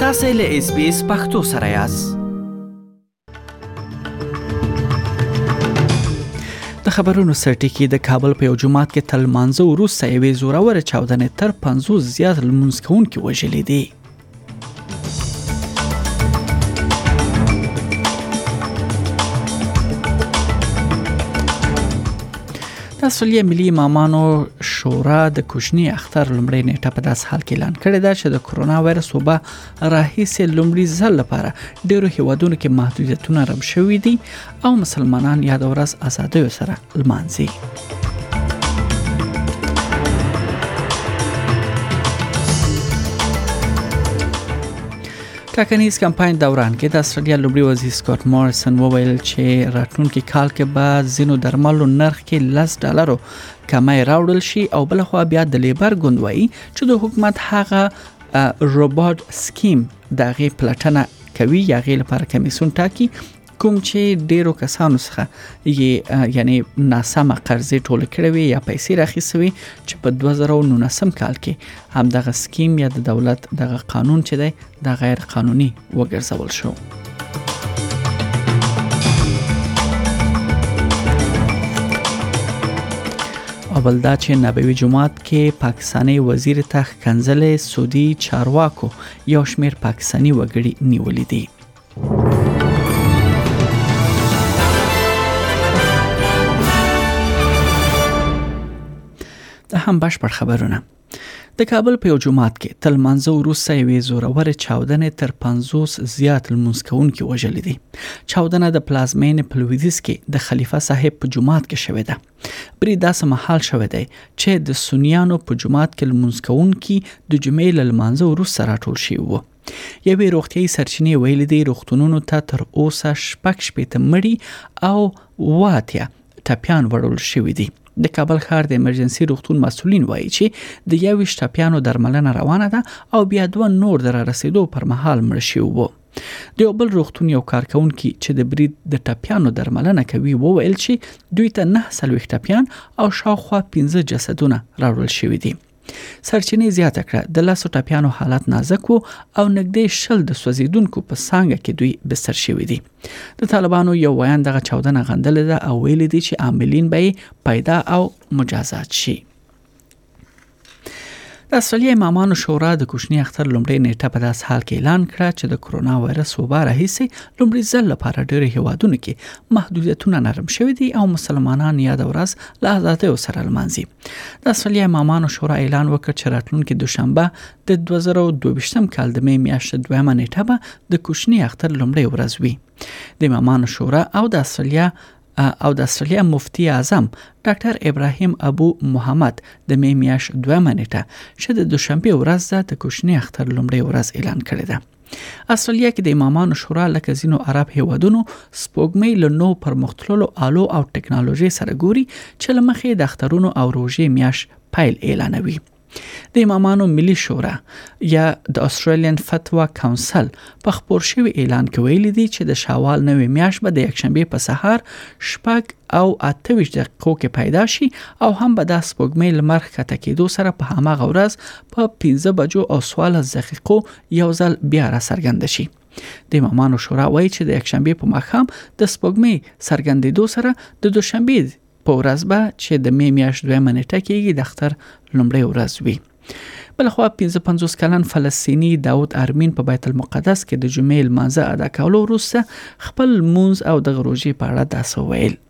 تاسې له اس بي اس پښتو سره یاست د خبرونو سرټکی د کابل په یو جماعت کې تل مانزه وروسته یوې زورور چاودنې تر 50 زیات لمونځ کوونکي وژلي دي د سولیه ملي امامانو شورا د کوچنی اختر لومړی نیټه په داس حال کې اعلان کړې ده چې د کورونا وایرس وبا راهیسې لومړي ځل لپاره ډیرو هیوادونو کې محدودیتونه رم شوې دي او مسلمانان یاد ورځ آزادۍ سره لمانځي. ټاکنیز کمپاین دوران کې د استرالیا لومړي وزیر سکاټ مارسن وویل چې راتلونکي کال کې به زینو درملو نرخ کې 10 ډالرو کمای راوړل شي او بل خو بیا د لیبر ګوند وایي چې د حکومت هغه روبوټ سکیم دغه پلټنه کوي یا غیر لپاره کمیسون ټاکي کوم چې ډیرو کسانو څخه یې یعنی ناسمه قرضې ټول کړې وي یا پیسې راخیسوي چې په 2019 کال کې هم دغه سکیم یا د دولت دغه قانون چې دی د غیر قانوني وګرځول شو اول دا چې نبوي جماعت کې پاکستاني وزیر ته کنځلې سودی چارواکو یو شمیر پاکستاني وګړي نیولې دي د هم بشپړ خبرونه د کابل په یو جماعت کې تل منځو روسه وی زورور چاودنه تر 50 زیات لمونځ کوونکي وژل دي چاودنه د پلازمین په لویدیس کې د خلیفہ صاحب په جماعت کې شوې ده بری داسه محل شوې ده چې د سنیانو په جماعت کې لمونځ کوونکي د جمعې لمانځه روسه راټول شي وو یوې روغتیايي سرچینې ویلي دي روغتونونو ته تر اوسه شپږ شپېته مړي او واتیا ټپیان وړل شوې دي د کابل ښار د ایمرجنسي روغتون مسولین وایي چې د یوې شټپیانو درملنه روانه ده او بیا دوه نور در رسیدو پر مهال مړ شوی وو د یو بل روغتون یو کارکونکي چې د برید د ټپیانو درملنه کوي وویل چې دوی ته نه سلوي ټپیان او شاوخوا 15 جسدونه راوړل شوی دي سرچینې زیاته کړه د لاسو ټپیانو حالت نازک وو او نږدې شل د سوځیدونکو په سانګه کې دوی بستر شوی دي د طالبانو یو ویاند دغه چاودنه غندلې ده او ویل دي چې عاملین به پیدا او مجازات شي د استرالیا امامانو شورا د کوچنی اختر لومړی نیټه په داس حال کې اعلان کړه چې د کرونا وایرس وبا راهیسې لومړي ځل لپاره ډېر هیوادونو کې محدودیتونه نرم شوي دي او مسلمانان یاد ورځ له آزادۍ سره لمانځي د اصلي امامانو شورا اعلان وکړ چې راتلونکي دوشنبه د 2022 کال د مې میاشتې دویمه نیټه به د کوچني اختر لومړی ورځ وي د امامانو شورا او د اصلیا او د استرالیا مفتی اعظم ډاکټر ابراهیم ابو محمد د می میاش دوه منټه چې د دوشنبه ورځ ده د کوشنی اختر لومړی ورځ اعلان کړې ده استرالیا کې د امامانو شورا لکه ځینو عرب هیوادونو سپوږمۍ له نو پرمختللو آلو او ټکنالوژي سره ګوري چې لمخې د اخترونو او روژې میاش پیل اعلانوي د امامانو ملي شورا یا د استرالین فتوا کونسل په خبر شوی اعلان کې ویل دي چې د شوال نوې میاش به د یکشنبه په سهار شپږ او 28 دقیقو کې پیدا شي او هم به د سپوږمۍ لمر خطه کېدو سره په هماغه ورځ په 15 بجو او 14 دقیقو یو ځل بیا را څرګند شي د امامانو شورا وایي چې د یکشنبه په ماښام د سپوږمۍ څرګندېدو سره د دوشنبه په ورځ به چې د می میاشت دویمه نیټه کېږي د اختر لومړۍ ورځ وي بلخوا 55 کلن فلسطینی داود ارمین په بیت المقدس کې د جمعې لمانځه ادا کولو وروسته خپل مونز او د غروجي په اړه داسې ویل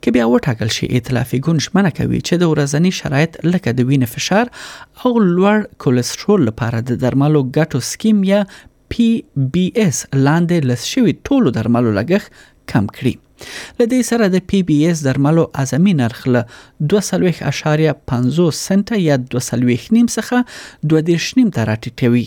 که بیا وټاکل شي ائتلافي ګوند ژمنه کوي چې د ورځني شرایط لکه د وینې فشار او لوړ کولیسټرول لپاره د درملو ګټو سکیم یا پی بی اس لاندې لس شوی ټولو درملو لګښت کم کړي لدې سره د پی بی اس درملو اعظمي نرخ له 22.50 سنټه یا 22.5 څخه 22.5 ته راټیټوي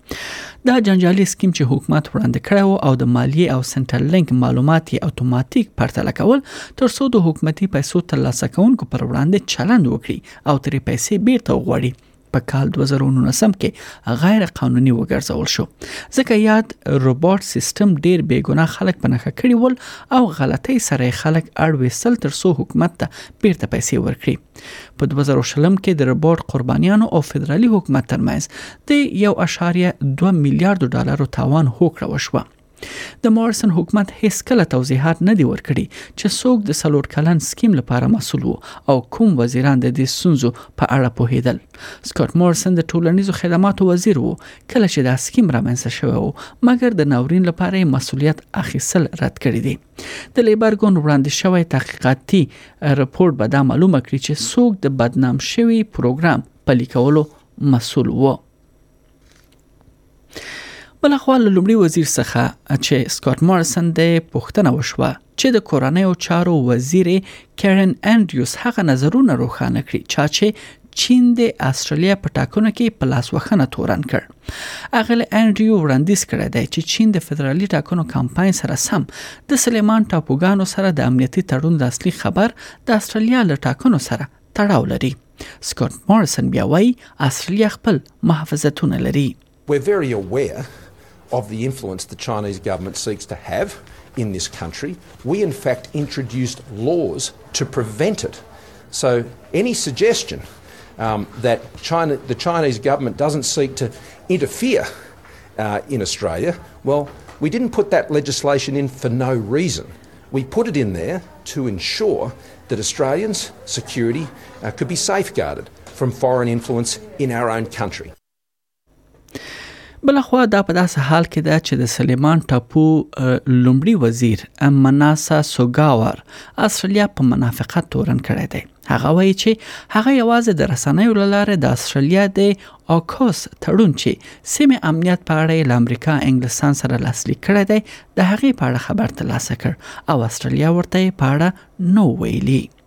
دا جنجالي سکیم چې حکومت وړاندې کړی وو او د مالیې او سنټر لینک معلومات یې اتوماتیک پرتله کول ترڅو د حکومتي پیسو ترلاسه کوونکو پر وړاندې چلند وکړي او ترې پیسې بیرته وغواړي په کال 2019 کې غیر قانوني وګرځول شو ځکه یاد روبوټ سیستم ډیر بیګونه خلک په نخښه کړی ول او غلطۍ سره خلک اړ وسل ترڅو حکومت ته بیرته پیسې ورکړي په 2020 کې د رباټ قربانیانو او فدرالي حکومت ترمنځ د 1.2 میلیارډ ډالرو تاوان هوکړه وشوه د مارسن حکومت هیڅ کله توضیحات نه دی ورکړي چې څوک د سلور کلن سکیم لپاره مسول وو او کوم وزیران د دې سنځو په اړه پوهیدل سکاټ مارسن د ټولنیزو خدماتو وزیر وو کله چې دا سکیم رامنځته شوی وو مګر د ناورین لپاره مسولیت اخیستل رد کړی دی د لیبر ګوند وړاندې شوی تحقیقاتي رپورټ به دا معلومه کړي چې څوک د بدنام شوی پروګرام پلي کولو مسول و بلخوا له لومړي وزیر څخه چې سکاټ مارسن د پښتنه وشوه چې د کورنۍ او چارو وزیر کیرن انډریوس هغه نظرونه روښانه کړي چې چین د استرالیا په ټاکنو کې په لاس وخنه تورن کړ اغلی انډریو وړاندیز کړی دی چې چین د فدرالي ټاکنو کمپاین سره سم د سلیمان ټاپوګانو سره د امنیتي تړون د اصلي خبر د استرالیا له ټاکنو سره تړاو لري سکوت مورسن بیا وایي استرالیا خپل محافظتونه لري We're very aware of the influence the Chinese government seeks to have in this country. We, in fact, introduced laws to prevent it. So, any suggestion um, that China, the Chinese government doesn't seek to interfere uh, in Australia, well, we didn't put that legislation in for no reason. We put it in there to ensure that Australians' security uh, could be safeguarded from foreign influence in our own country. بلخوا دا په داسې حال کې ده چې د سلیمان ټاپو لومړي وزیر مناسا سوګاور استرالیا په منافقت تورن کړی دی هغه وایي چې هغه یوازې د رسنیو لاره د استرالیا د اوکوس تړون چې سیمه امنیت په اړه له امریکا انګلستان سره لاسلیک کړی دی د هغې په اړه خبر ترلاسه کړ او استرالیا ورته په اړه نو ویلي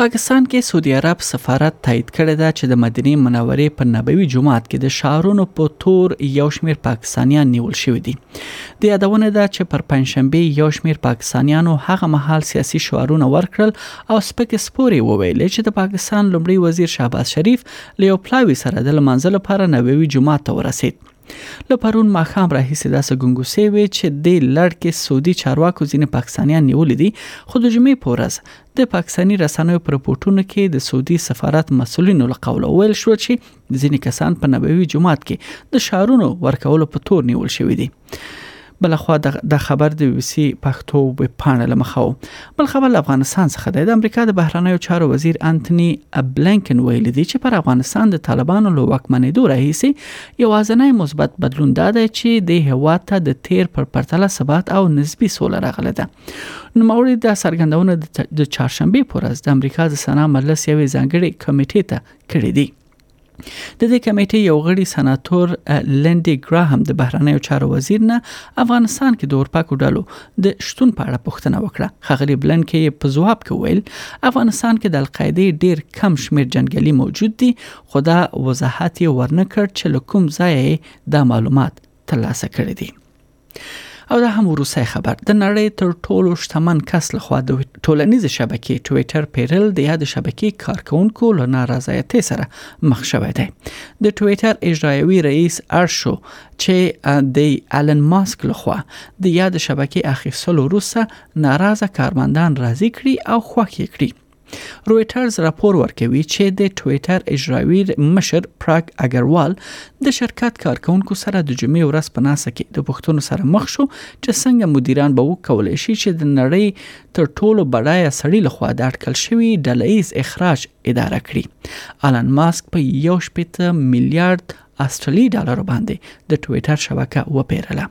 پاکستان کې سعودي عرب سفارت تایید کړې ده چې د مدینه منورې په نبوي جماعت کې د شهرونو په تور یو شمیر پاکستانیان نیول شوی دي د یادونه ده چې پر پنځشنبه یو شمیر پاکستانیانو هغه مهال سیاسي شعارونه ورکړل او سپک سپوري وویل چې د پاکستان لومړي وزیر شهباز شریف له یو پلاوي سره د لمانځلو لپاره نبوي جماعت ته ورسید له پرون ماښام راهیسې داسې ګنګوسې وې چې د لړ کې سعودي چارواکو ځینې پاکستانیان نیولي دي خو د جمعې په ورځ د پاکستاني رسنیو پر رپورټونو کې د سعودي سفارت مسولینو له قوله ویل شو چې ځینې کسان په نبوي جماعت کې د شعرونو ورکولو په تور نیول شوي دي بلخوا دا خبر د بي سي پښتو ویب پاڼه لمخه و بل خبر له افغانستان څخه دی د امریکا د بهرنیو چارو وزیر انټونی بلینکن ویل دي چې پر افغانستان د طالبانو له واکمنېدو راهیسې یوازنی مثبت بدلون دا دی چې د هوا ته د تیر پر پرتله ثبات او نسبی سوله راغله ده نو موري دا څرګندونه د چهارشنبه پر ورځ د امریکا د سنا مجلس یوې ځانګړي کمیټې ته کړې دي د دې کمیټې یو غړي سناتور لندي ګراهم د بهرنیو چارو وزیر نه افغانستان کې د اورپاکو ډلو د شتون په اړه پوښتنه وکړه خغلی بلند کې په ځواب کې ویل افغانستان کې د القاعده ډیر کم شمیر جنگلي موجود دي خو دا وضاحت یې ورنکړ چې لکم ځای دا معلومات ترلاسه کړی دي او دا هم وروستی خبر د نړۍ تر ټولو شتمن کس لخوا د ټولنیز شبکې ټویټر پیرل د یاد شبکې کارکونکو له نارضایتۍ سره مخ شوی دی د ټویټر اجرایوي رئیس ارشو چې د الن ماسک لخوا د یاد شبکې اخیستلو وروسته ناراضه کارمندان راضي کړي او خوښ کړي رویټرز راپور ورکوي چې د ټویټر اجرایوي مشر پراګ اګروال د شرکت کارکونکو سره د جمعې ورځ په ناسه کې د پښتون سره مخ شو چې څنګه مدیران به وکولای شي چې د نړۍ تر ټولو بډایه سړی لخوا د اټکل شوی ډلهییز اخراج اداره کړي آلن ماسک په یو شپېته میلیارډ استرالی ډالر باندې د ټویټر شبکه وپیرله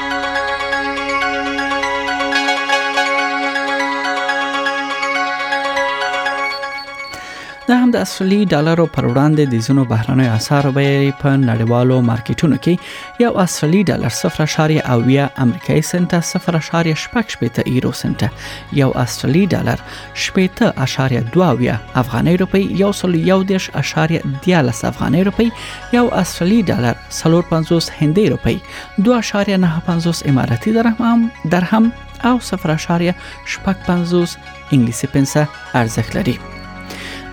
دا هم د اصلي ډالرو پر وړاندې د زونو بهرنوي اسعارو بیې په نړیوالو مارکیټونو کې یو اصلي ډالر 0.8 امریکایي سنت 0.8 یورو سنت یو اصلي ډالر 0.2 افغاني روپی یو سل یو دیش اشاریه دیالس افغاني روپی یو اصلي ډالر 350 هندۍ روپی 2.95 اماراتي درهم درهم او 0.85 انګلیسي پنسه ارزښت لري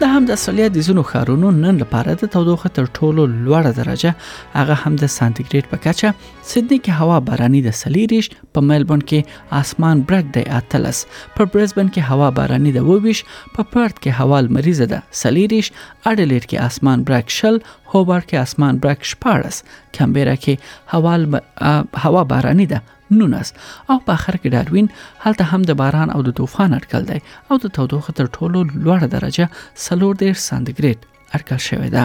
د هم د سولیه د زونو خارونو نن لپاره د تودوخه تر ټولو لوړه درجه هغه هم د سانتیګریډ په کچه سیدنی کې هوا باراني د سلیریش په ملبون کې اسمان برګ دی اتلس په برزبن کې هوا باراني د وویش په پرت کې هوا لمریزه ده سلیریش اډلېټ کې اسمان برک شل هوبار کې اسمان برک شپارس کمبيره کې هوا هوا باراني ده نونس او په اخر کې داروین هلته هم د باران او د طوفان اټکل دی او د تودوخه تر ټولو لوړه درجه 40 سانتیګریډ اټکل شوې ده